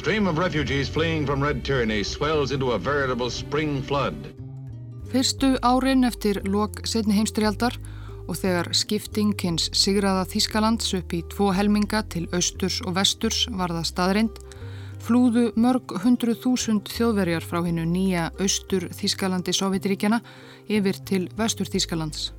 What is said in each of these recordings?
Stream of refugees fleeing from red tyranny swells into a veritable spring flood. Fyrstu árin eftir lok setni heimstrialdar og þegar skipting hins sigraða Þískalands upp í tvo helminga til austurs og vesturs var það staðrind, flúðu mörg hundru þúsund þjóðverjar frá hinnu nýja austur Þískalandi Sovjetiríkjana yfir til vestur Þískalands.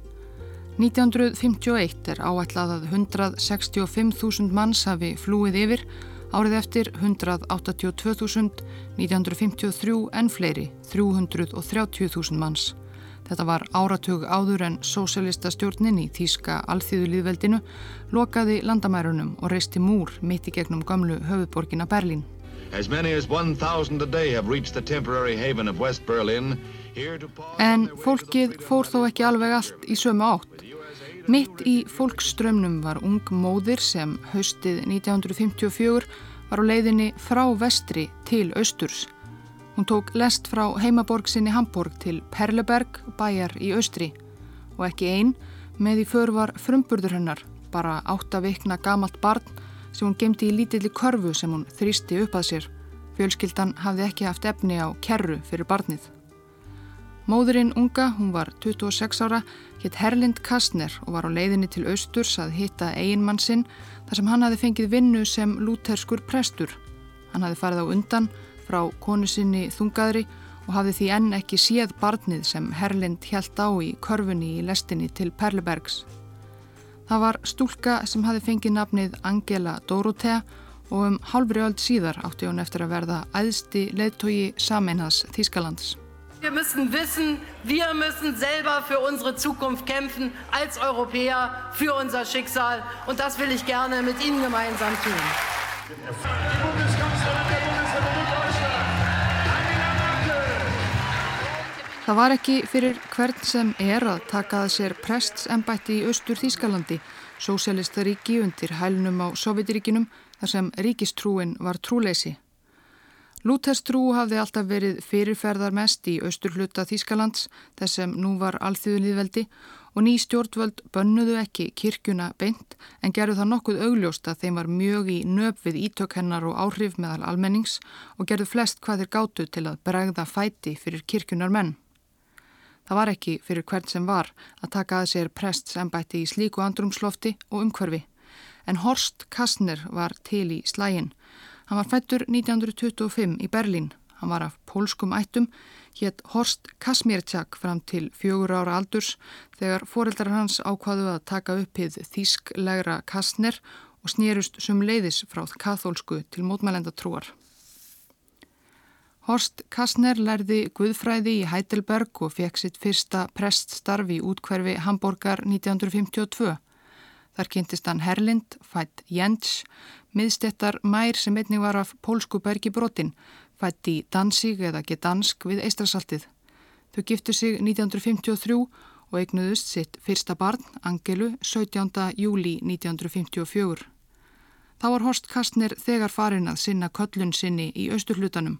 1951 er áætlað að 165.000 manns hafi flúið yfir Árið eftir 182.000, 1953 en fleiri, 330.000 manns. Þetta var áratug áður en sósélista stjórnin í Þíska alþýðulíðveldinu lokaði landamærunum og reisti múr mitt í gegnum gamlu höfuborgina Berlín. En fólkið fór þó ekki alveg allt í sömu átt. Mitt í fólkströmmnum var ung móðir sem haustið 1954 var á leiðinni frá vestri til austurs. Hún tók lest frá heimaborg sinni Hamburg til Perleberg bæjar í austri og ekki einn með í för var frumburður hennar, bara áttavikna gamalt barn sem hún gemdi í lítilli körfu sem hún þrýsti upp að sér. Fjölskyldan hafði ekki haft efni á kerru fyrir barnið. Móðurinn unga, hún var 26 ára, hétt Herlind Kastner og var á leiðinni til austurs að hitta eiginmann sinn þar sem hann hafi fengið vinnu sem lúterskur prestur. Hann hafi farið á undan frá konu sinni þungaðri og hafði því enn ekki séð barnið sem Herlind hjælt á í körfunni í lestinni til Perlebergs. Það var stúlka sem hafi fengið nafnið Angela Dorothea og um hálfri öld síðar átti hún eftir að verða æðsti leðtogi sameinhas Þískalands. Wir müssen wissen, wir müssen selber für unsere Zukunft kämpfen, als Europäer, für unser Schicksal. Und das will ich gerne mit Ihnen gemeinsam tun. Það var ekki fyrir hvern sem er að taka að sér prestsembætti í austur Þískalandi, sósialistaríki undir hælnum á Sovjetiríkinum þar sem ríkistrúin var trúleysi. Lúterstrú hafði alltaf verið fyrirferðar mest í austur hluta Þískalands þess sem nú var alþjóðunliðveldi og ný stjórnvöld bönnuðu ekki kirkjuna beint en gerðu það nokkuð augljóst að þeim var mjög í nöp við ítök hennar og áhrif meðal almennings og gerðu flest hvað þeir gátu til að bregða fæti fyrir kirkjunar menn. Það var ekki fyrir hvern sem var að taka að sér prestsembætti í slíku andrumslofti og umhverfi en Horst Kastner var til í slægin Hann var fættur 1925 í Berlín. Hann var af pólskum ættum, hétt Horst Kasmierczak fram til fjögur ára aldurs þegar foreldrar hans ákvaðu að taka uppið þýsklegra kastner og snýrust sum leiðis frá kathólsku til mótmælenda trúar. Horst Kastner lærði Guðfræði í Heidelberg og fekk sitt fyrsta preststarf í útkverfi Hamburgar 1952. Þar kynntist hann Herlind, fætt Jens, miðstettar mær sem einnig var af pólsku bergi brotin, fætt í Dansík eða Gedansk við Eistrasaltið. Þau giftu sig 1953 og eignuðust sitt fyrsta barn, Angelu, 17. júli 1954. Þá var Horst Kastner þegar farin að sinna köllun sinni í austurhlutanum.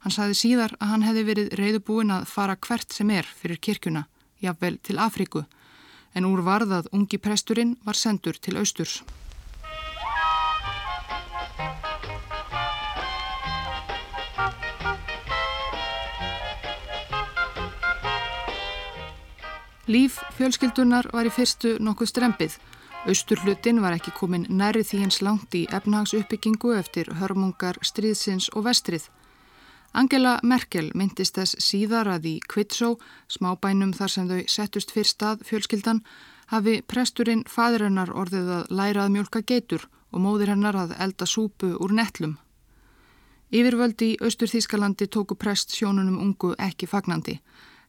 Hann sagði síðar að hann hefði verið reyðubúin að fara hvert sem er fyrir kirkuna, jafnvel til Afríku, en úr varðað ungi presturinn var sendur til austurs. Líf fjölskyldunar var í fyrstu nokkuð strempið. Austurhlutin var ekki komin næri því hins langt í efnahagsuppbyggingu eftir hörmungar stríðsins og vestrið. Angela Merkel myndist þess síðar að í Kvitsó, smábænum þar sem þau settust fyrst stað fjölskyldan, hafi presturinn fadur hennar orðið að læra að mjölka geitur og móðir hennar að elda súpu úr netlum. Yfirvöldi í Östur Þískalandi tóku prest sjónunum ungu ekki fagnandi.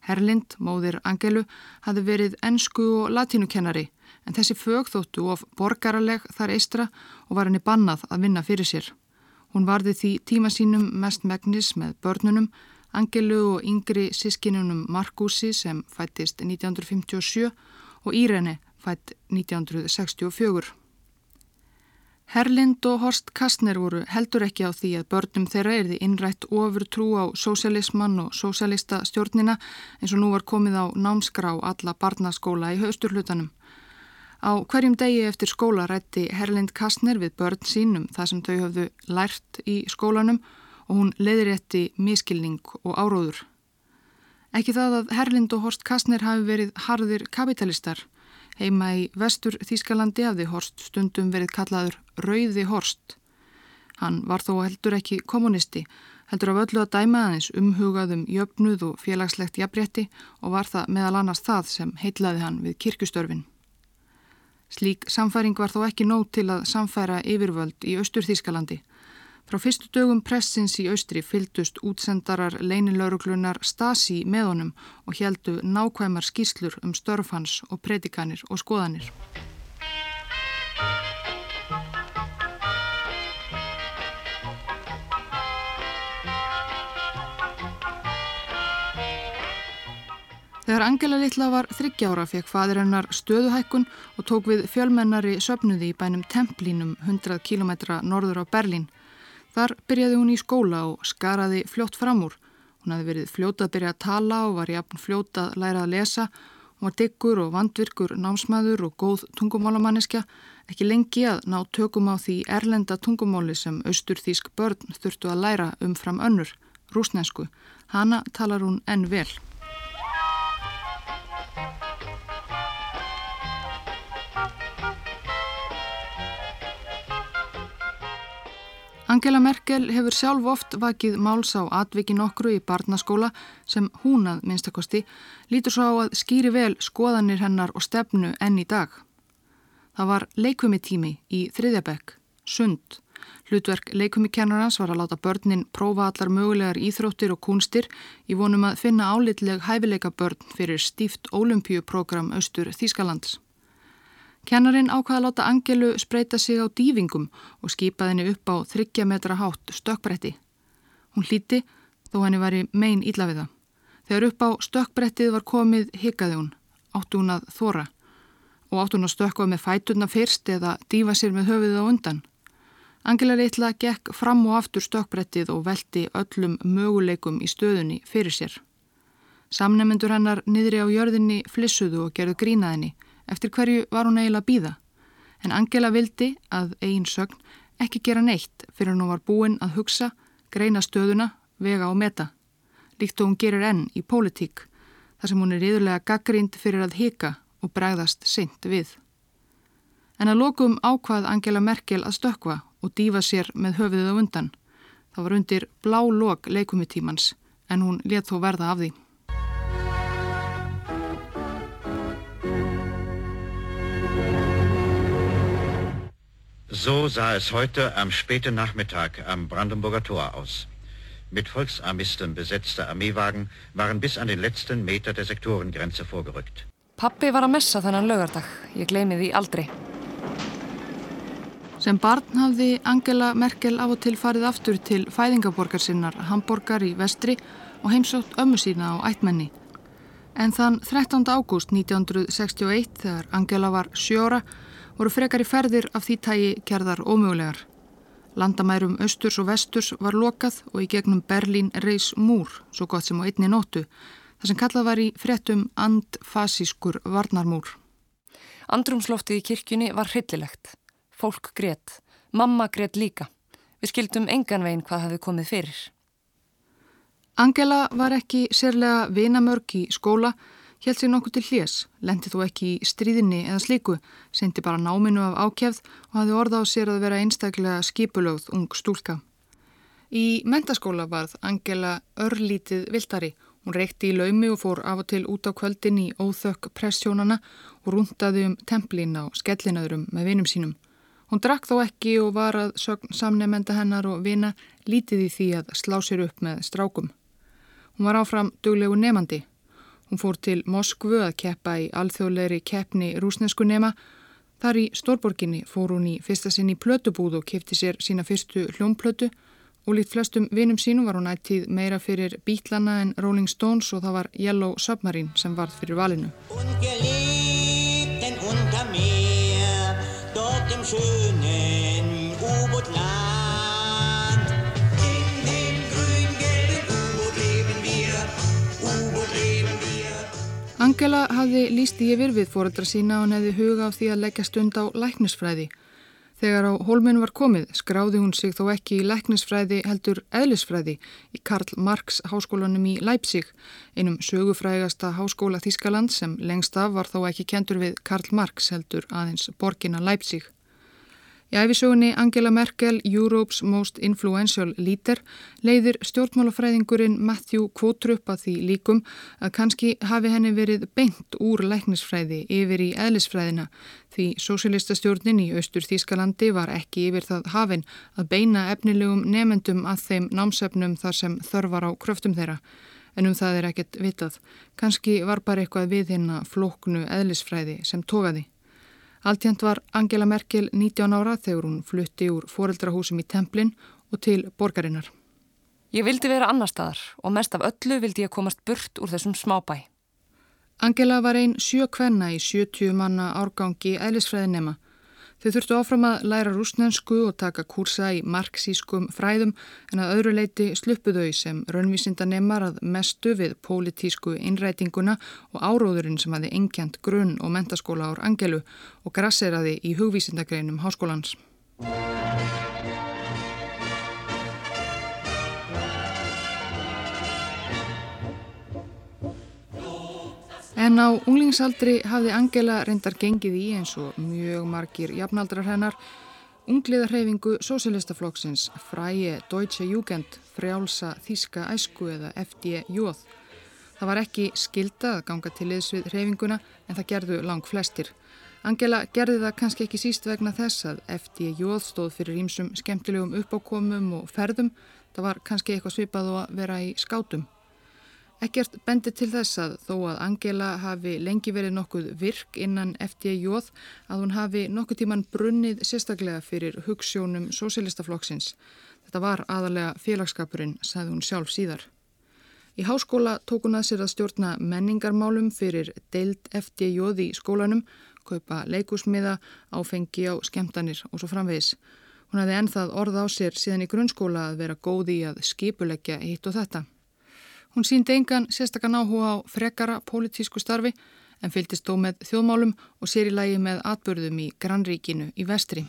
Herlind, móðir Angelu, hafi verið ennsku og latínukennari en þessi fög þóttu of borgaraleg þar eistra og var henni bannað að vinna fyrir sér. Hún varði því tíma sínum mest megnis með börnunum, Angelu og yngri sískinunum Markusi sem fættist 1957 og Írene fætt 1964. Herlind og Horst Kastner voru heldur ekki á því að börnum þeirra erði innrætt ofur trú á sósialismann og sósialista stjórnina eins og nú var komið á námskrá alla barnaskóla í hausturhlutanum. Á hverjum degi eftir skóla rætti Herlind Kastner við börn sínum það sem þau hafðu lært í skólanum og hún leiðirétti miskilning og áróður. Ekki það að Herlind og Horst Kastner hafi verið harðir kapitalistar. Heima í vestur Þískalandi hafði Horst stundum verið kallaður Rauði Horst. Hann var þó heldur ekki kommunisti, heldur af öllu að dæma aðeins umhugaðum jöfnuð og félagslegt jafnrétti og var það meðal annars það sem heitlaði hann við kirkustörfin. Slík samfæring var þó ekki nóg til að samfæra yfirvöld í Austur-Þískalandi. Frá fyrstu dögum pressins í Austri fyldust útsendarar leinilöruglunar Stasi með honum og heldu nákvæmar skýslur um störfhans og predikanir og skoðanir. Þegar Angela Littla var þryggjára fekk fadir hennar stöðuhækkun og tók við fjölmennari söpnuði í bænum Templínum 100 km norður á Berlín. Þar byrjaði hún í skóla og skaraði fljótt fram úr. Hún hafi verið fljóta að byrja að tala og var jafn fljóta að læra að lesa. Hún var diggur og vandvirkur námsmaður og góð tungumálamanniska, ekki lengi að ná tökum á því erlenda tungumáli sem austurþísk börn þurftu að læra umfram önnur, rúsnensku. Hanna talar hún enn vel. Angela Merkel hefur sjálf oft vakið máls á atvikin okkru í barnaskóla sem hún að minnstakosti lítur svo á að skýri vel skoðanir hennar og stefnu enn í dag. Það var leikumitími í þriðjabekk, sund. Hlutverk leikumikennarans var að láta börnin prófa allar mögulegar íþróttir og kúnstir í vonum að finna álitleg hæfileika börn fyrir stíft ólimpíuprogram Östur Þískalands. Kennarin ákvaða að láta Angelu spreita sig á dývingum og skipaði henni upp á þryggja metra hátt stökkbretti. Hún hlíti þó henni væri mein illa við það. Þegar upp á stökkbrettið var komið hikaði hún, áttu hún að þóra og áttu hún að stökka með fæturna fyrst eða dýfa sér með höfuðið á undan. Angela Reitla gekk fram og aftur stökkbrettið og velti öllum möguleikum í stöðunni fyrir sér. Samnefnendur hennar niðri á jörðinni flissuðu og gerðu grínaðinni eftir hverju var hún eiginlega býða. En Angela vildi að eigin sögn ekki gera neitt fyrir hún var búin að hugsa, greina stöðuna, vega og meta. Líkt og hún gerir enn í pólitík, þar sem hún er yðurlega gaggrind fyrir að hika og bregðast seint við. En að lokum ákvað Angela Merkel að stökva og dífa sér með höfuðið á undan. Það var undir blá lok leikumitímans en hún let þó verða af því. So sah es heute am späten Nachmittag am Brandenburger Tor aus. Mit Volksarmisten besetzte Armeewagen waren bis an den letzten Meter der Sektorengrenze vorgerückt. Pappi var að messa þennan lögardag. Ég gleymi því aldrei. Sem barn hafði Angela Merkel af og til farið aftur til fæðingaborgar sinnar Hamburgar í vestri og heimsótt ömmu sína á ættmenni. En þann 13. ágúst 1961 þegar Angela var sjóra voru frekar í ferðir af því tægi gerðar ómögulegar. Landamærum austurs og vesturs var lokað og í gegnum Berlín reys múr, svo gott sem á einni nótu, það sem kallað var í frettum andfasískur varnarmúr. Andrumsloftið í kirkjunni var hryllilegt. Fólk greitt, mamma greitt líka. Við skildum engan veginn hvað hafi komið fyrir. Angela var ekki sérlega vinamörg í skóla, Hjælt sér nokkuð til hljés, lendi þú ekki í stríðinni eða slíku, sendi bara náminu af ákjæfð og hafði orða á sér að vera einstaklega skipulögð ung stúlka. Í mentaskóla varð Angela örlítið viltari. Hún reykti í laumi og fór af og til út á kvöldin í óþökk pressjónana og rúndaði um templin á skellinaðurum með vinum sínum. Hún drakk þó ekki og var að samnemenda hennar og vina lítið í því að slá sér upp með strákum. Hún var áfram duglegu nefandi Hún fór til Moskvu að keppa í alþjóðleiri keppni rúsnesku nema. Þar í Stórborginni fór hún í fyrsta sinn í plötubúð og kefti sér sína fyrstu hljómplötu og líkt flestum vinum sínum var hún ættið meira fyrir Bítlana en Rolling Stones og það var Yellow Submarine sem varð fyrir valinu. Ungelebten unter mir, dort im schönen Angela hafði líst yfir við fóreldra sína og nefði huga á því að leggja stund á læknisfræði. Þegar á hólminn var komið skráði hún sig þó ekki í læknisfræði heldur eðlisfræði í Karl Marx háskólanum í Leipzig, einum sögufrægasta háskóla Þískaland sem lengst af var þó ekki kentur við Karl Marx heldur aðeins borgina Leipzig. Í æfisögunni Angela Merkel, Europe's Most Influential Leader, leiðir stjórnmálafræðingurinn Matthew Kvotrup að því líkum að kannski hafi henni verið beint úr læknisfræði yfir í eðlisfræðina því sósilistastjórnin í austur Þískalandi var ekki yfir það hafinn að beina efnilegum nefendum að þeim námsefnum þar sem þörfar á kröftum þeirra. En um það er ekkert vitað. Kannski var bara eitthvað við hérna flóknu eðlisfræði sem tókaði. Altjent var Angela Merkel 19 ára þegar hún flutti úr foreldrahúsum í Templin og til borgarinnar. Ég vildi vera annar staðar og mest af öllu vildi ég komast burt úr þessum smábæ. Angela var einn sjö kvenna í 70 manna árgangi eðlisfræðinema Þau þurftu áfram að læra rúsnensku og taka kursa í marxískum fræðum en að öðru leiti sluppuðau sem raunvísinda nemmar að mestu við pólitísku innrætinguna og áróðurinn sem hafi engjant grunn og mentaskóla ár Angelu og grasseraði í hugvísindagreinum háskólans. En á unglingsaldri hafði Angela reyndar gengið í eins og mjög margir jafnaldrar hennar ungliðarhefingu Sósilistaflokksins Fræje Deutsche Jugend frjálsa Þíska æsku eða FDJ. Það var ekki skilda að ganga til liðs við hreyfinguna en það gerðu lang flestir. Angela gerði það kannski ekki síst vegna þess að FDJ stóð fyrir ímsum skemmtilegum uppákomum og ferðum. Það var kannski eitthvað svipað og að vera í skátum. Ekkert bendi til þess að þó að Angela hafi lengi verið nokkuð virk innan FDJ að hún hafi nokkuð tíman brunnið sérstaklega fyrir hugssjónum sósilistaflokksins. Þetta var aðalega félagskapurinn, sagði hún sjálf síðar. Í háskóla tók hún að sér að stjórna menningarmálum fyrir deild FDJ í skólanum, kaupa leikusmiða, áfengi á skemtanir og svo framvegis. Hún hafði ennþað orð á sér síðan í grunnskóla að vera góði í að skipuleggja hitt og þetta. Hún síndi engan sérstakann áhuga á frekara pólitísku starfi en fylgist þó með þjóðmálum og sér í lagi með atbörðum í Granríkinu í vestri.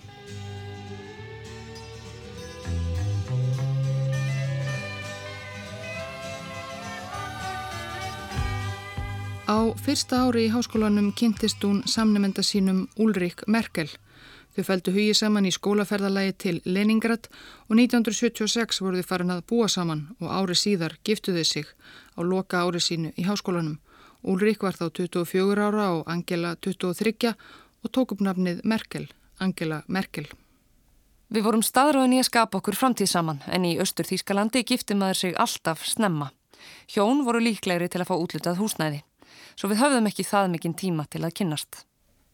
Á fyrsta ári í háskólanum kynntist hún samnemenda sínum Ulrik Merkel Þau fældu hugið saman í skólaferðalagi til Leningrad og 1976 voru þau farin að búa saman og ári síðar giftuðu sig á loka ári sínu í háskólanum. Úlrik var þá 24 ára og Angela 23 og tók upp nafnið Merkel, Angela Merkel. Við vorum staðröðin í að skapa okkur framtíð saman en í Östur Þýskalandi gifti maður sig alltaf snemma. Hjón voru líklegri til að fá útlutað húsnæði, svo við höfðum ekki það mikinn tíma til að kynnast.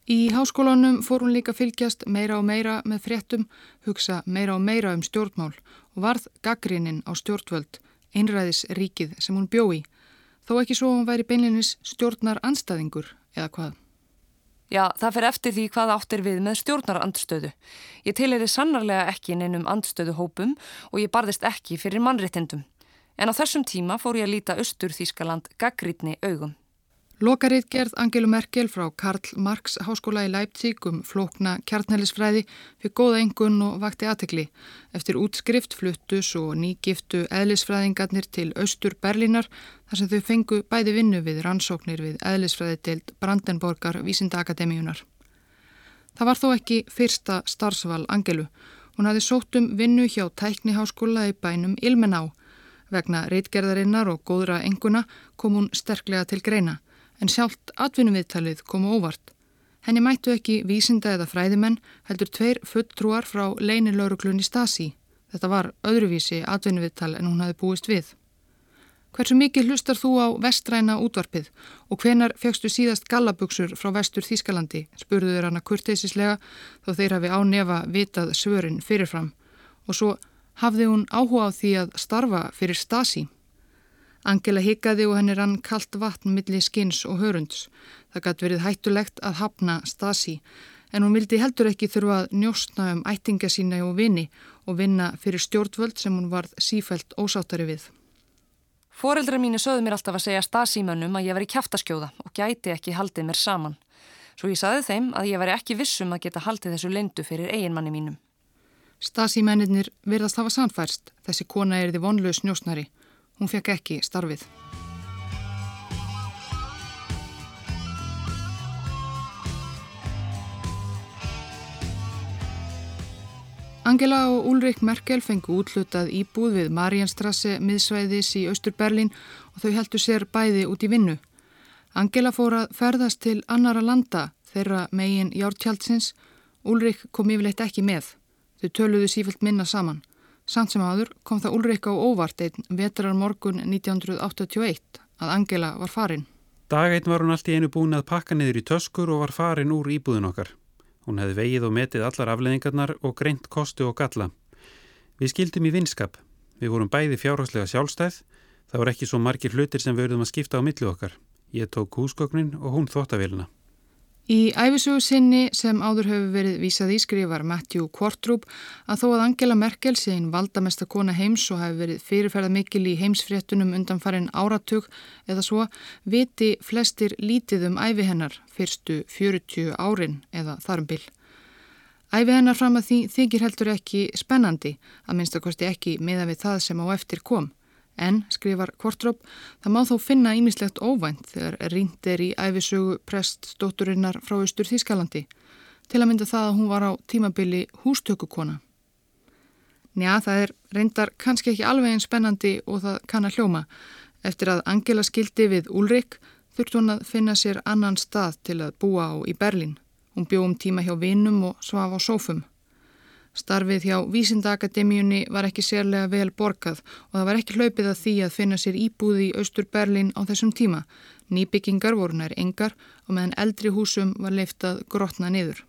Í háskólanum fór hún líka fylgjast meira og meira með fréttum, hugsa meira og meira um stjórnmál og varð gaggrinnin á stjórnvöld, einræðis ríkið sem hún bjói, þó ekki svo hún væri beinlinis stjórnar anstæðingur eða hvað. Já, það fer eftir því hvað áttir við með stjórnar andstöðu. Ég tilheyri sannarlega ekki neinum andstöðu hópum og ég barðist ekki fyrir mannréttindum. En á þessum tíma fór ég að líta Östur Þískaland gaggrinni augum. Lokarið gerð Angelu Merkel frá Karl Marx háskóla í Leipzig um flókna kjarnælisfræði fyrir góða engun og vakti aðtekli. Eftir útskrift fluttus og nýgiftu eðlisfræðingarnir til Östur Berlínar þar sem þau fengu bæði vinnu við rannsóknir við eðlisfræði til Brandenborgar Vísindaakademíunar. Það var þó ekki fyrsta starfsval Angelu. Hún hafi sótt um vinnu hjá tækniháskóla í bænum Ilmená. Vegna reitgerðarinnar og góðra enguna kom hún sterklega til greina en sjálft atvinnuviðtalið komu óvart. Henni mættu ekki vísinda eða fræðimenn heldur tveir fulltrúar frá leinilauruglunni Stasi. Þetta var öðruvísi atvinnuviðtal en hún hafi búist við. Hversu mikið hlustar þú á vestræna útvarpið og hvenar fegstu síðast gallabugsur frá vestur Þískalandi, spurðuður hana kurteisislega þó þeir hafi á nefa vitað svörin fyrirfram og svo hafði hún áhuga á því að starfa fyrir Stasi. Angela hikaði og henni rann kallt vatn millir skins og hörunds. Það gæti verið hættulegt að hafna Stasi en hún vildi heldur ekki þurfa að njóstna um ættinga sína og vini og vinna fyrir stjórnvöld sem hún varð sífælt ósáttari við. Fóreldra mínu sögðu mér alltaf að segja stasímönnum að ég veri kæftaskjóða og gæti ekki haldið mér saman. Svo ég saði þeim að ég veri ekki vissum að geta haldið þessu lindu fyrir eiginmanni mínum. Stasímennir virðast hafa samfærst. Þessi kona er því vonlu snjósnari. Hún fekk ekki starfið. Angela og Ulrik Merkel fengu útlutað íbúð við Marienstrasse miðsvæðis í Östur-Berlin og þau heldur sér bæði út í vinnu. Angela fór að ferðast til annara landa þeirra megin jártjaldsins. Ulrik kom yfirleitt ekki með. Þau töluðu sífilt minna saman. Samt sem aður kom það Ulrik á óvart einn vetrar morgun 1981 að Angela var farin. Dag einn var hún allt í einu búin að pakka niður í töskur og var farin úr íbúðin okkar. Hún hefði vegið og metið allar afleðingarnar og greint kostu og galla. Við skildum í vinskap. Við vorum bæði fjárhagslega sjálfstæð. Það voru ekki svo margir hlutir sem við verðum að skipta á millu okkar. Ég tók húsgögnin og hún þóttavélina. Í æfisugu sinni sem áður hefur verið vísað í skrifar Matthew Quartrup að þó að Angela Merkel einn valdamesta kona heims og hefur verið fyrirferða mikil í heimsfréttunum undan farin áratug eða svo viti flestir lítið um æfi hennar fyrstu 40 árin eða þarum bil. Æfi hennar fram að því þykir heldur ekki spennandi að minnstakosti ekki meða við það sem á eftir kom. En, skrifar Kortróp, það má þó finna ímislegt óvænt þegar rínd er í æfisögu preststótturinnar frá Östur Þískalandi til að mynda það að hún var á tímabili hústökukona. Njá, það er reyndar kannski ekki alveg einn spennandi og það kann að hljóma. Eftir að Angela skildi við Ulrik þurft hún að finna sér annan stað til að búa á í Berlin. Hún bjóð um tíma hjá vinnum og svaf á sófum. Starfið hjá Vísindaakademíunni var ekki sérlega vel borgað og það var ekki hlaupið að því að finna sér íbúði í Östur Berlin á þessum tíma. Nýbyggingar voru nær engar og meðan eldri húsum var leiftað grotna niður.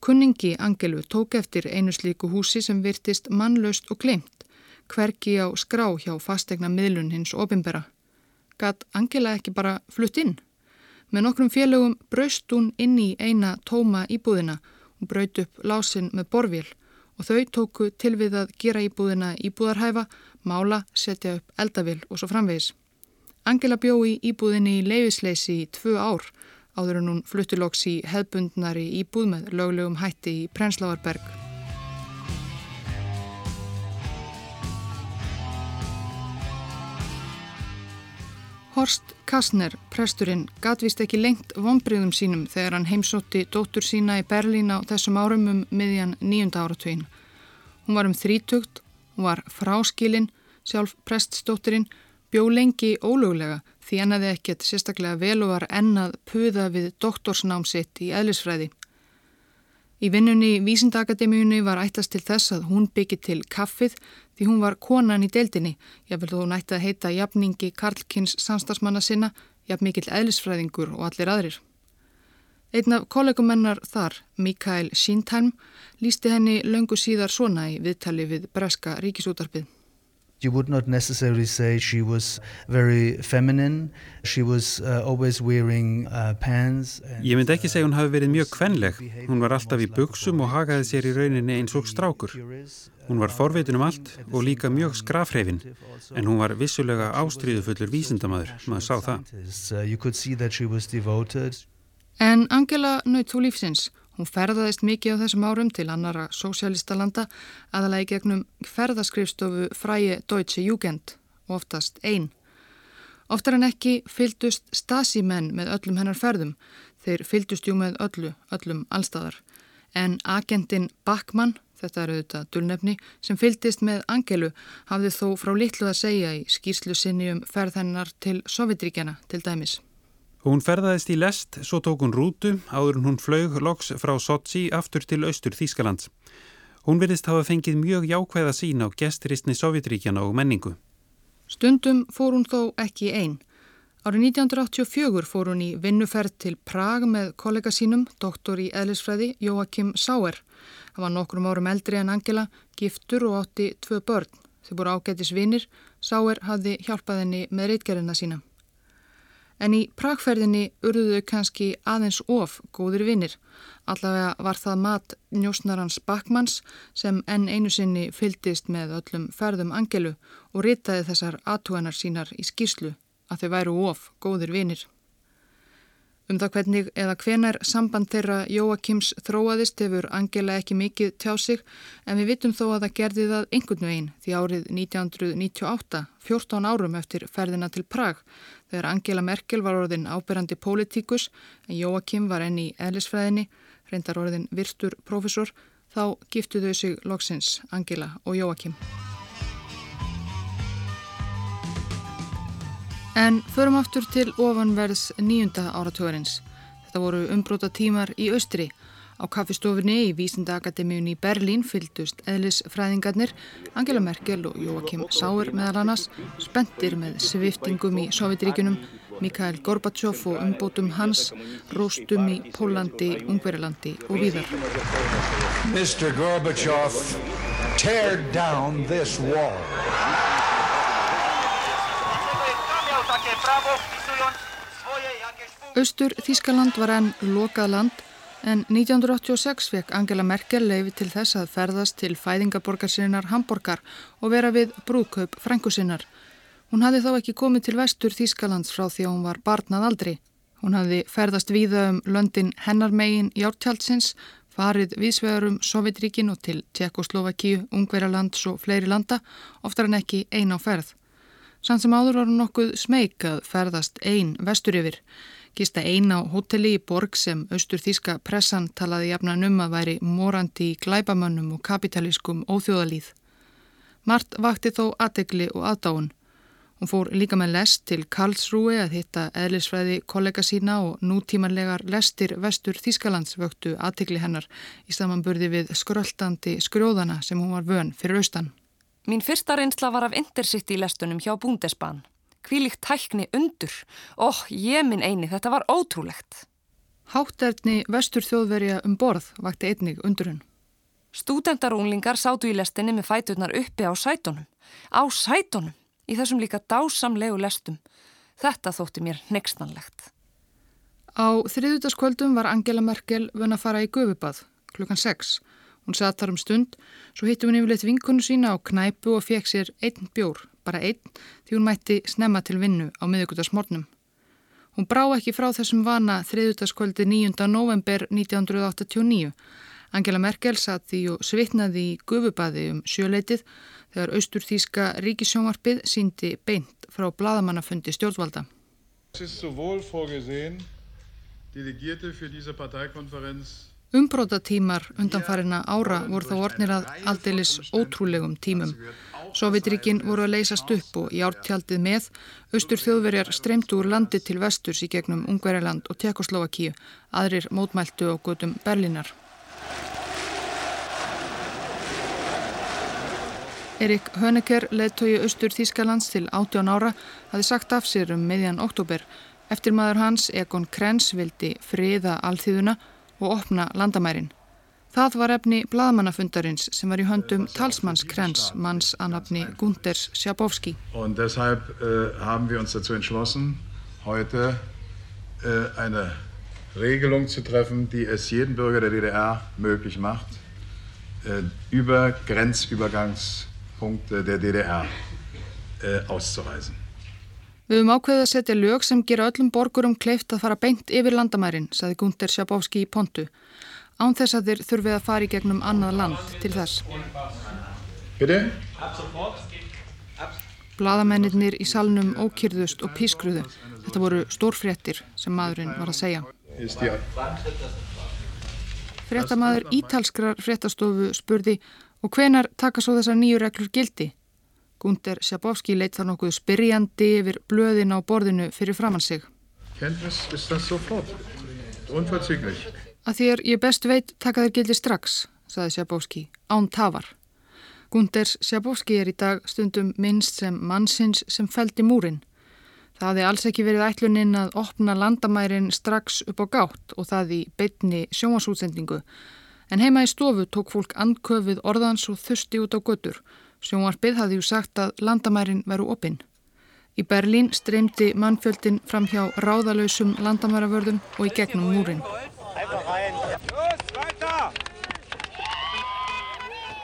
Kunningi Angelu tók eftir einu slíku húsi sem virtist mannlaust og glemt, hverki á skrá hjá fastegna miðlun hins opimbera. Gat Angela ekki bara flutt inn? Með nokkrum félögum braust hún inn í eina tóma íbúðina Hún braut upp lásin með borvél og þau tóku til við að gera íbúðina íbúðarhæfa, mála, setja upp eldavél og svo framvegis. Angela bjó í íbúðinni í leifisleysi í tvö ár áður en hún fluttiloks í hefbundnari íbúð með löglegum hætti í Prensláarberg. Horst Kastner, presturinn, gatvist ekki lengt vonbriðum sínum þegar hann heimsótti dóttur sína í Berlín á þessum árum um miðjan nýjunda áratvín. Hún var um þrítugt, hún var fráskilinn, sjálf prestsdótturinn, bjó lengi ólöglega því ennaði ekkert sérstaklega vel og var ennað puða við doktorsnám sitt í eðlisfræði. Í vinnunni Vísindakademíunni var ættast til þess að hún byggi til kaffið því hún var konan í deildinni, jáfnvel þó hún ætti að heita jafningi Karlkins samstagsmanna sinna, jafn mikill eðlisfræðingur og allir aðrir. Einn af kollegumennar þar, Mikael Síntheim, lísti henni löngu síðar svona í viðtali við Breska ríkisútarpið. You would not necessarily say she was very feminine. She was uh, always wearing uh, pants. Ég myndi ekki segja hún hafi verið mjög kvenleg. Hún var alltaf í buksum og hagaði sér í rauninni eins og strákur. Hún var forveitin um allt og líka mjög skrafreifin. En hún var vissulega ástríðufullur vísindamæður. Maður sá það. Uh, en Angela naut þú lífsins. Hún ferðaðist mikið á þessum árum til annara sósjálistalanda aðalega í gegnum ferðaskrifstofu fræi Deutsche Jugend, oftast einn. Oftar en ekki fyldust stasimenn með öllum hennar ferðum. Þeir fyldust jú með öllu, öllum allstæðar. En agentinn Backmann, þetta er auðvitað dulnefni, sem fyldist með Angelu hafði þó frá litlu að segja í skýrslu sinni um ferð hennar til Sovjetríkjana til dæmis. Hún ferðaðist í lest, svo tók hún rútu áður en hún flög loks frá Sochi aftur til austur Þýskaland. Hún verðist hafa fengið mjög jákvæða sín á gesturistni Sovjetríkjana og menningu. Stundum fór hún þó ekki einn. Árið 1984 fór hún í vinnuferð til Prag með kollega sínum, doktor í eðlisfræði Joachim Sauer. Það var nokkrum árum eldri en Angela, giftur og átti tvö börn. Þau voru ágætis vinnir, Sauer hafði hjálpað henni með reitgerina sína. En í Pragferðinni urðuðu kannski aðeins of góðir vinnir. Allavega var það mat njósnarans Bakmans sem enn einu sinni fyldist með öllum ferðum Angelu og ritaði þessar aðtúanar sínar í skýslu að þau væru of góðir vinnir. Um það hvernig eða hvenar samband þeirra Jóakims þróaðist hefur Angela ekki mikið tjá sig en við vitum þó að það gerði það einhvern veginn því árið 1998, 14 árum eftir ferðina til Prag, þegar Angela Merkel var orðin áberandi pólitíkus en Jóakim var enni í eðlisfræðinni, reyndar orðin virtur profesor, þá giftu þau sig loksins Angela og Jóakim. En förum aftur til ofanverðs nýjunda áratugurins. Þetta voru umbróta tímar í austri. Á kaffistofinni í Vísindaakademíun í Berlín fyldust eðlisfræðingarnir Angela Merkel og Joachim Sauer meðal annars spendir með sviftingum í Sovjetríkunum, Mikhail Gorbachev og umbótum hans, róstum í Pólandi, Ungverilandi og víðar. Mr. Gorbachev, tear down this wall. Östur Þískaland var enn lokað land en 1986 fekk Angela Merkel leiði til þess að ferðast til fæðingaborgarsinnar Hamburgar og vera við brúðkaup frængusinnar. Hún hafði þá ekki komið til vestur Þískalands frá því að hún var barnað aldri. Hún hafði ferðast víða um löndin hennar megin í ártjálsins, farið vísvegarum Sovjetríkin og til Tjekkoslovakíu, Ungverjalands og fleiri landa, oftar en ekki eina á ferð. Sann sem áður var nokkuð smeg að ferðast einn vestur yfir. Gista einn á hotelli í borg sem austur þíska pressan talaði jafnan um að væri morandi í glæbamönnum og kapitalískum óþjóðalíð. Mart vakti þó aðegli og aðdáun. Hún fór líka með lest til Karlsrúi að hitta eðlisfræði kollega sína og nútímanlegar lestir vestur Þískalands vöktu aðtegli hennar í samanburði við skröldandi skrjóðana sem hún var vön fyrir austan. Mín fyrsta reynsla var af Intercity lestunum hjá Búndesban. Kvílikt tækni undur. Óh, oh, ég minn eini, þetta var ótrúlegt. Hátterni vestur þjóðverja um borð vakti einnig undurinn. Stúdendarúnlingar sátu í lestinni með fæturnar uppi á sætonum. Á sætonum, í þessum líka dásamlegu lestum. Þetta þótti mér nextanlegt. Á þriðutaskvöldum var Angela Merkel vun að fara í Gufubað klukkan 6 Hún satt þar um stund, svo hittum hún yfirleitt vinkonu sína á knæpu og fekk sér einn bjór, bara einn, því hún mætti snemma til vinnu á miðugutasmornum. Hún brá ekki frá þessum vana þriðutaskvöldi 9. november 1989. Angela Merkel satt því og svitnaði í gufubadi um sjöleitið þegar austurþíska ríkisjónvarpið síndi beint frá bladamannafundi stjórnvalda. Es ist sowohl vorgesehen, Delegierte für diese Parteikonferenz Umbrótatímar undanfarina ára voru þá ornir að aldeilis ótrúlegum tímum. Sovjetríkin voru að leysast upp og í ártjaldið með austur þjóðverjar streymdu úr landi til vesturs í gegnum Ungverjaland og Tekoslovakíu, aðrir mótmæltu á gutum Berlínar. Erik Höneker, leðtögi austur Þískalands til 18 ára, hafi sagt af sér um meðjan oktober. Eftir maður hans, Egon Krenz, vildi friða alþýðuna og opna landamærin. Það var efni bladmannafundarins sem var í höndum talsmanns Krens, manns annafni Gunders Sjabowski. Und deshalb äh, haben wir uns dazu entschlossen, heute äh, eine Regelung zu treffen, die es jedem Bürger der DDR möglich macht, äh, über Grenzübergangspunkte der DDR auszureisen. Við höfum ákveðið að setja lög sem gera öllum borgurum kleift að fara beint yfir landamærin, saði Gunder Sjabowski í Pontu. Án þess að þeir þurfið að fara í gegnum annað land til þess. Bladamennir í salnum ókýrðust og pískruðu. Þetta voru stórfréttir sem maðurinn var að segja. Fréttamaður ítalskrar fréttastofu spurði og hvenar taka svo þessar nýju reglur gildi? Gunder Sjabowski leitt þar nokkuð spyrjandi yfir blöðin á borðinu fyrir framann sig. Kenntnis ist das sofort. Unverzüglich. Að þér ég best veit taka þér gildi strax, saði Sjabowski, án tafar. Gunders Sjabowski er í dag stundum minnst sem mannsins sem feldi múrin. Það hefði alls ekki verið ætluninn að opna landamærin strax upp á gátt og það í beitni sjómasútsendingu. En heima í stofu tók fólk andköfið orðans og þusti út á götur Sjónvarpið hafði ju sagt að landamærin veru opinn. Í Berlín streymdi mannfjöldin fram hjá ráðalösum landamæravörðum og í gegnum múrin.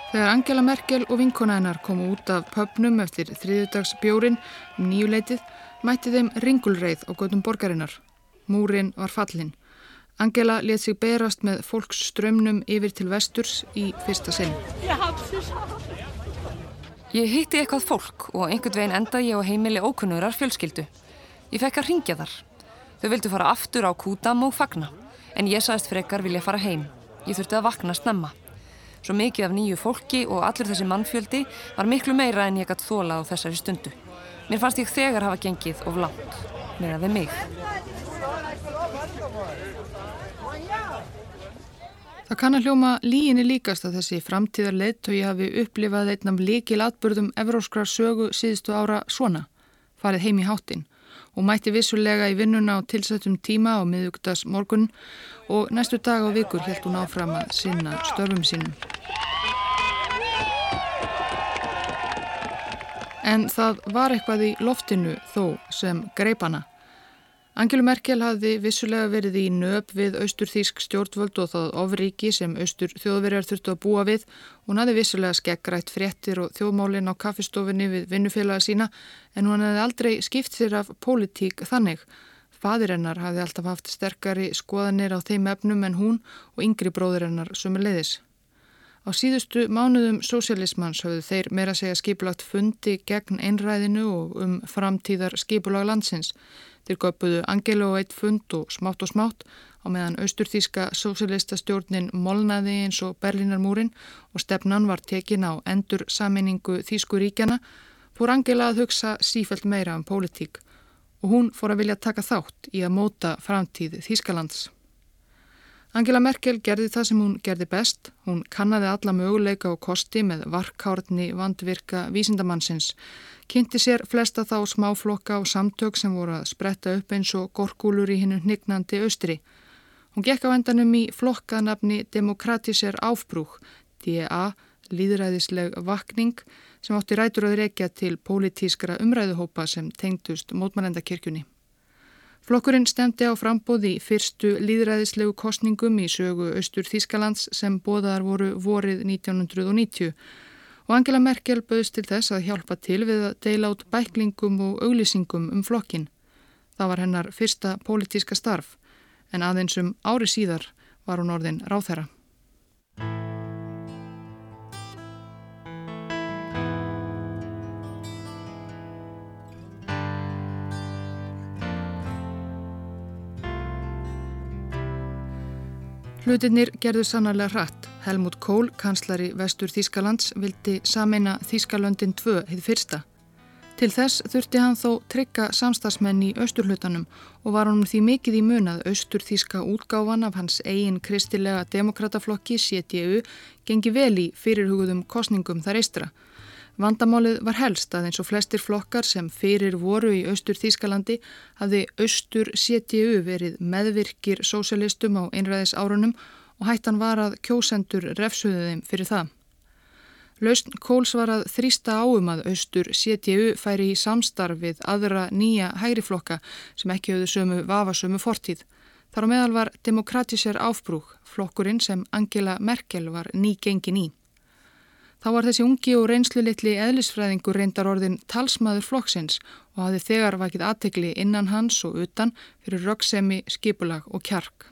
Þegar Angela Merkel og vinkonæðinar komu út af pöpnum eftir þriðudags bjórin um nýjuleitið mætti þeim ringulreið á gödum borgarinnar. Múrin var fallin. Angela let sig berast með fólks strömnum yfir til vesturs í fyrsta sinn. Ég hitti eitthvað fólk og einhvern veginn endaði ég á heimili ókunnurar fjölskyldu. Ég fekk að ringja þar. Þau vildu fara aftur á kútam og fagna, en ég sagðist frekar vilja fara heim. Ég þurfti að vakna snemma. Svo mikið af nýju fólki og allur þessi mannfjöldi var miklu meira en ég gætt þóla á þessari stundu. Mér fannst ég þegar hafa gengið of langt, með að við mig. Það kann að hljóma líginni líkast að þessi framtíðar leittói hafi upplifað einn af líkil atbyrðum evróskrar sögu síðustu ára svona, farið heim í háttin og mætti vissulega í vinnuna á tilsettum tíma á miðugtas morgun og næstu dag á vikur held hún áfram að sinna störfum sínum. En það var eitthvað í loftinu þó sem greipana. Angelu Merkel hafði vissulega verið í nöp við austurþísk stjórnvöld og það ofríki sem austur þjóðverjar þurftu að búa við. Hún hafði vissulega skeggrætt fréttir og þjóðmálin á kaffistofinni við vinnufélaga sína en hún hafði aldrei skipt sér af pólitík þannig. Fadirinnar hafði alltaf haft sterkari skoðanir á þeim efnum en hún og yngri bróðirinnar sömu leiðis. Á síðustu mánuðum sósialismans hafðu þeir meira segja skipulagt fundi gegn einræðinu og um framtíðar skipulag landsins. Þeir göpuðu Angelu og eitt fund og smátt og smátt á meðan austurþíska sósilista stjórnin molnaði eins og Berlínarmúrin og stefnan var tekin á endur saminningu Þísku ríkjana fór Angela að hugsa sífælt meira um pólitík og hún fór að vilja taka þátt í að móta framtíð Þískalands. Angela Merkel gerði það sem hún gerði best. Hún kannadi alla möguleika og kosti með varkárni vandvirka vísindamannsins. Kynnti sér flesta þá smáflokka og samtök sem voru að spretta upp eins og gorkúlur í hinnu hnignandi austri. Hún gekk á endanum í flokkanafni Demokratíser Áfbrúk, DA, líðræðisleg vakning, sem átti rætur að reykja til pólitískra umræðuhópa sem tengdust mótmælendakirkjunni. Flokkurinn stemdi á frambóði fyrstu líðræðislegu kostningum í sögu Östur Þískalands sem bóðar voru vorið 1990 og Angela Merkel bauðst til þess að hjálpa til við að deila át bæklingum og auglýsingum um flokkin. Það var hennar fyrsta pólitíska starf en aðeins um ári síðar var hún orðin ráþæra. Hlutinir gerðu sannarlega hratt. Helmut Kohl, kanslari vestur Þískalands, vildi sameina Þískalöndin 2 hefði fyrsta. Til þess þurfti hann þó trygga samstagsmenn í austurhlutanum og var honum því mikið í munað austur Þíska útgáfan af hans eigin kristilega demokrataflokki CDU gengi vel í fyrirhugðum kosningum þar eistra. Vandamálið var helst að eins og flestir flokkar sem fyrir voru í austur Þýskalandi hafði austur CTU verið meðvirkir sósialistum á einræðis árunum og hættan var að kjósendur refsuðu þeim fyrir það. Lausn Kóls var að þrýsta áum að austur CTU færi í samstarfið aðra nýja hægriflokka sem ekki höfðu sömu vafasömu fortíð. Þar á meðal var demokratíser áfbrúk, flokkurinn sem Angela Merkel var ný gengin í. Þá var þessi ungi og reynslu litli eðlisfræðingur reyndar orðin talsmaður flokksins og hafði þegar vakið aðtegli innan hans og utan fyrir röggsemi, skipulag og kjark.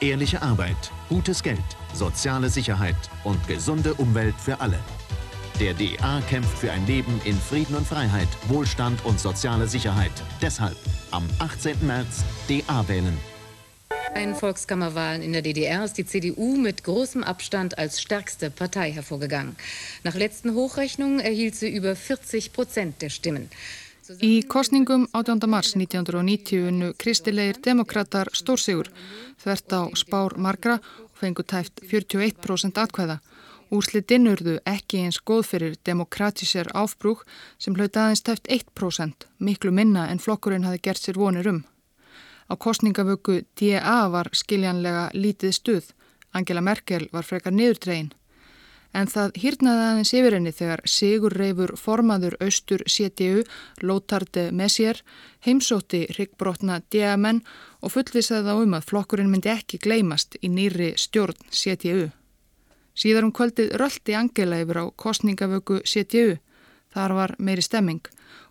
Ehrliche Arbeit, gutes Geld, soziale Sicherheit und gesunde Umwelt für alle. Der DA kämpft für ein Leben in Frieden und Freiheit, Wohlstand und soziale Sicherheit. Deshalb am 18. März DA wählen. Bei den Volkskammerwahlen in der DDR ist die CDU mit großem Abstand als stärkste Partei hervorgegangen. Nach letzten Hochrechnungen erhielt sie über 40 Prozent der Stimmen. Í kostningum 18. mars 1990 kristilegir demokrater stórsigur þvert á spár margra og fengu tæft 41% atkvæða. Úrslitin urðu ekki eins góð fyrir demokratíser áfbrúk sem hlauta aðeins tæft 1% miklu minna en flokkurinn hafi gert sér vonir um. Á kostningavöku DA var skiljanlega lítið stuð. Angela Merkel var frekar niðurdregin. En það hýrnaði aðeins yfir henni þegar Sigur Reifur formaður austur CDU, Lothard Messier, heimsótti ryggbrotna DMN og fullvisaði þá um að flokkurinn myndi ekki gleymast í nýri stjórn CDU. Síðar um kvöldið röldi Angela yfir á kostningavöku CDU. Þar var meiri stemming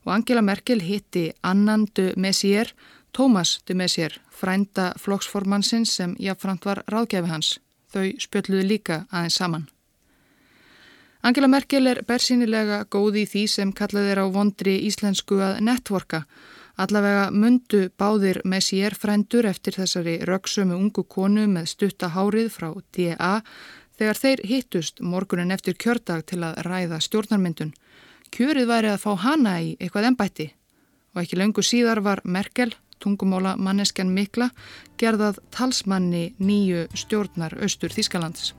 og Angela Merkel hitti Annan de Messier, Thomas de Messier, frænda flokksformansins sem jáfnframt var ráðgæfi hans. Þau spjöldluði líka aðeins saman. Angela Merkel er bersýnilega góð í því sem kallað er á vondri íslensku að netvorka. Allavega mundu báðir Messier frændur eftir þessari röksömu ungu konu með stutta hárið frá DA þegar þeir hittust morgunin eftir kjördag til að ræða stjórnarmyndun. Kjörið væri að fá hana í eitthvað ennbætti og ekki lengur síðar var Merkel, tungumóla manneskjan Mikla, gerðað talsmanni nýju stjórnar austur Þískalands.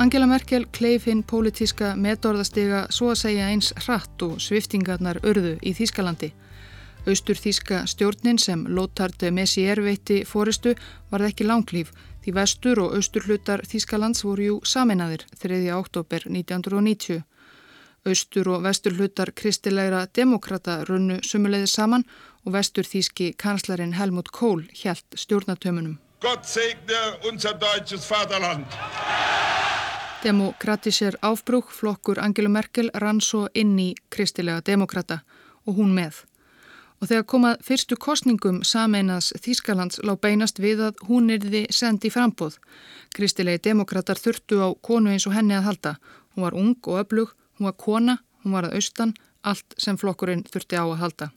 Angela Merkel kleif hinn pólitíska metorðastega svo að segja eins hratt og sviftingarnar örðu í Þýskalandi. Austur Þýska stjórnin sem Lothard Messier veitti fóristu var ekki langlýf því vestur og austur hlutar Þýskalands voru jú saminaðir 3. oktober 1990. Austur og vestur hlutar kristilegra demokrata runnu sumuleiði saman og vestur Þýski kanslarinn Helmut Kohl hjælt stjórnatömunum. Gott segne unser deutsches Vaterland! Demokratíser áfbrúk flokkur Angelu Merkel rann svo inn í kristilega demokrata og hún með. Og þegar komað fyrstu kostningum sameinas Þýskalands lág beinast við að hún erði sendi frambóð. Kristilegi demokrater þurftu á konu eins og henni að halda. Hún var ung og öflug, hún var kona, hún var að austan, allt sem flokkurinn þurfti á að halda.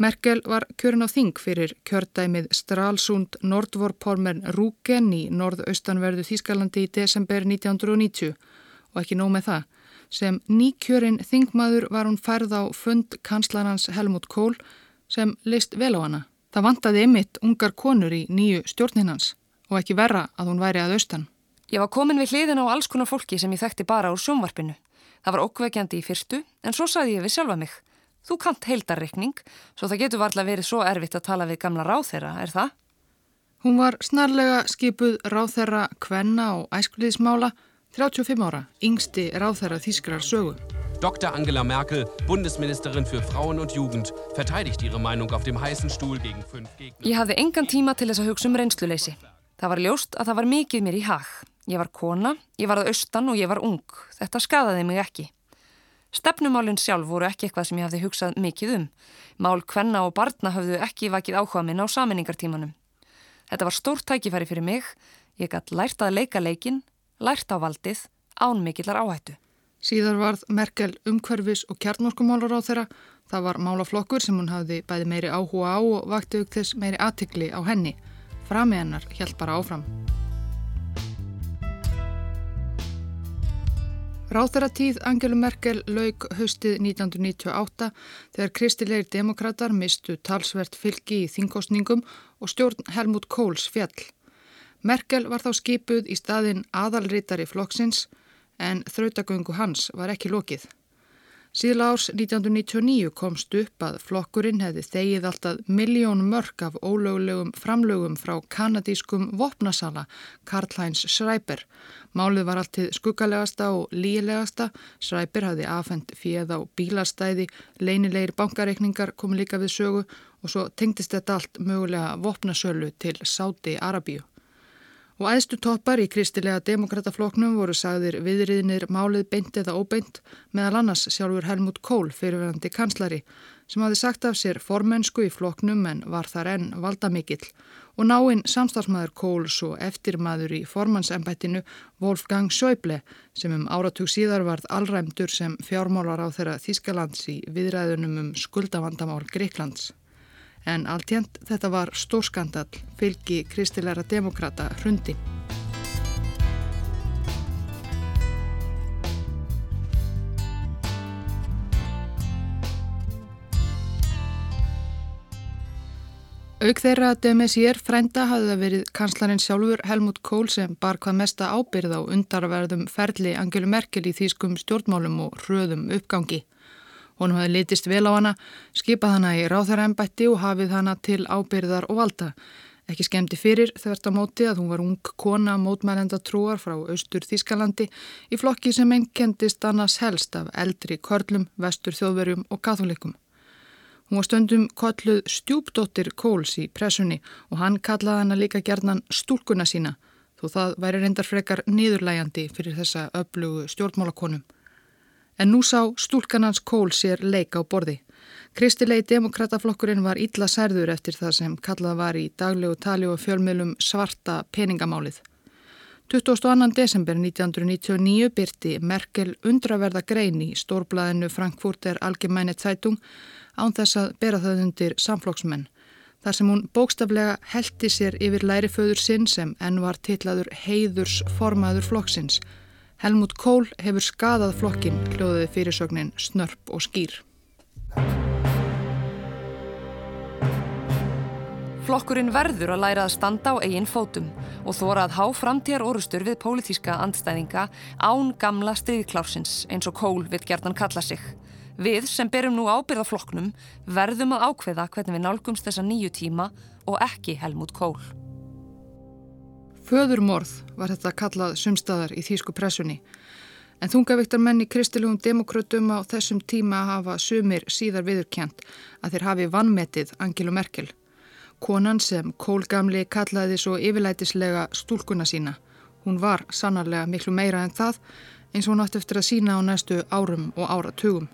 Merkel var kjörin á þing fyrir kjördæmið Stralsund Nordvorpormern Rúken í norðaustanverðu Þískalandi í desember 1990 og ekki nóg með það. Sem nýkjörin þingmaður var hún færð á fund kanslarans Helmut Kohl sem list vel á hana. Það vantaði ymitt ungar konur í nýju stjórninans og ekki verra að hún væri að austan. Ég var komin við hliðin á alls konar fólki sem ég þekkti bara úr sjónvarpinu. Það var okkveikjandi í fyrstu en svo saði ég við sjálfa mig. Þú kant heildarreikning, svo það getur varlega verið svo erfitt að tala við gamla ráþeira, er það? Hún var snarlega skipuð ráþeira kvenna og æskuliðismála 35 ára, yngsti ráþeira þýskrar sögu. Dr. Angela Merkel, Bundesministerin für Frauen und Jugend, verteidigt ihre Meinung auf dem heißen Stuhl gegen fünf Gegner. Ég hafði engan tíma til þess að hugsa um reynsluleysi. Það var ljóst að það var mikið mér í hag. Ég var kona, ég var að austan og ég var ung. Þetta skadaði mig ekki. Stefnumálinn sjálf voru ekki eitthvað sem ég hafði hugsað mikið um. Mál kvenna og barna hafðu ekki vakið áhuga minn á saminningartímanum. Þetta var stórt tækifæri fyrir mig. Ég gætt lært að leika leikin, lært á valdið, án mikillar áhættu. Síðar varð Merkel umhverfis og kjarnorkumálar á þeirra. Það var málaflokkur sem hún hafði bæði meiri áhuga á og vakti auk þess meiri aðtikli á henni. Frami hennar held bara áfram. Ráþaratíð Angelu Merkel lauk haustið 1998 þegar kristilegir demokrater mistu talsvert fylgi í þingkostningum og stjórn Helmut Kohls fjall. Merkel var þá skipuð í staðin aðalritari flokksins en þrautagöngu hans var ekki lokið. Síðla árs 1999 komst upp að flokkurinn hefði þegið alltaf miljón mörg af ólögulegum framlögum frá kanadískum vopnasala Karl-Heinz Schreiber. Málið var alltið skuggalegasta og lílegasta. Schreiber hafði afhengt fíð á bílastæði, leinilegir bankareikningar komu líka við sögu og svo tengdist þetta allt mögulega vopnasölu til Sáti Arabíu. Og æðstu toppar í kristilega demokratafloknum voru sagðir viðriðinir málið beint eða óbeint meðal annars sjálfur Helmut Kohl fyrirverandi kanslari sem hafi sagt af sér formensku í floknum en var þar enn valdamikill. Og náinn samstagsmaður Kohls og eftirmaður í formansembættinu Wolfgang Schäuble sem um áratug síðar varð allræmdur sem fjármálar á þeirra Þískalands í viðræðunum um skuldavandamál Greiklands en alltjent þetta var stórskandal fylgi kristilæra demokrata hrundi. Auk þeirra að Demessier frænda hafði verið kanslarinn sjálfur Helmut Kohl sem bar hvað mesta ábyrð á undarverðum ferli Angelu Merkel í þýskum stjórnmálum og hröðum uppgangi Honum hafi litist vel á hana, skipað hana í ráþarembætti og hafið hana til ábyrðar og valda. Ekki skemmti fyrir þvert á móti að hún var ung kona mótmælenda trúar frá austur Þískalandi í flokki sem ennkendist annars helst af eldri körlum, vestur þjóðverjum og katholikum. Hún var stundum kolluð stjúpdóttir Kóls í pressunni og hann kallaði hana líka gerðnan stúlkuna sína þó það væri reyndar frekar niðurlægandi fyrir þessa öflugu stjórnmálakonum. En nú sá stúlkanans Kól sér leika á borði. Kristilegi demokrataflokkurinn var illa særður eftir það sem kallað var í daglegu tali og fjölmiðlum svarta peningamálið. 22. desember 1999 byrti Merkel undraverða grein í stórblæðinu Frankfurter Allgemeine Zeitung án þess að bera það undir samflokksmenn. Þar sem hún bókstaflega heldi sér yfir læriföður sinn sem enn var titlaður heiðurs formaður flokksins. Helmut Kohl hefur skadað flokkin hljóðið fyrirsögnin snörp og skýr. Flokkurinn verður að læra að standa á eigin fótum og þóra að há framtíðar orustur við pólitíska andstæðinga án gamla stryðklársins eins og Kól við gerðan kalla sig. Við sem berum nú ábyrða flokknum verðum að ákveða hvernig við nálgumst þessa nýju tíma og ekki Helmut Kól. Föðurmorð var þetta kallað sumstaðar í þýsku pressunni. En þungavíktar menn í kristilugum demokrautum á þessum tíma hafa sumir síðar viðurkjent að þeir hafi vannmetið Angelu Merkel. Konan sem Kólgamli kallaði svo yfirlætislega stúlkuna sína. Hún var sannarlega miklu meira en það eins og hún átti eftir að sína á næstu árum og áratugum.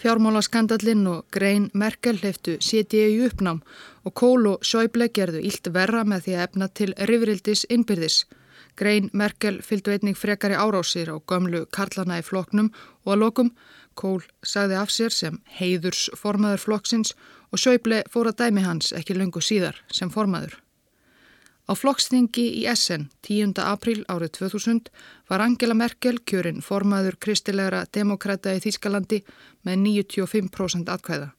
Fjármálaskandallinn og Grein Merkel heftu setið í uppnám og Kól og Sjöble gerðu ílt verra með því að efna til rifrildis innbyrðis. Grein Merkel fylgdu einning frekari árásir á gömlu karlana í floknum og að lokum Kól sagði af sér sem heiðurs formaður flokksins og Sjöble fór að dæmi hans ekki lungu síðar sem formaður. Á flokksningi í Essen 10. april árið 2000 var Angela Merkel kjörinn formaður kristilegra demokrata í Þýskalandi með 95% atkvæða.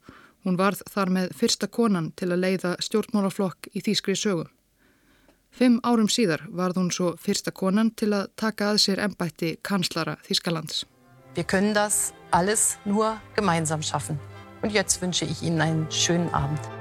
Hún varð þar með fyrsta konan til að leiða stjórnmálaflokk í Þýskri sögu. Fimm árum síðar varð hún svo fyrsta konan til að taka að sér ennbætti kanslara Þýskalands. Wir können das alles nur gemeinsam schaffen. Und jetzt wünsche ich Ihnen einen schönen Abend.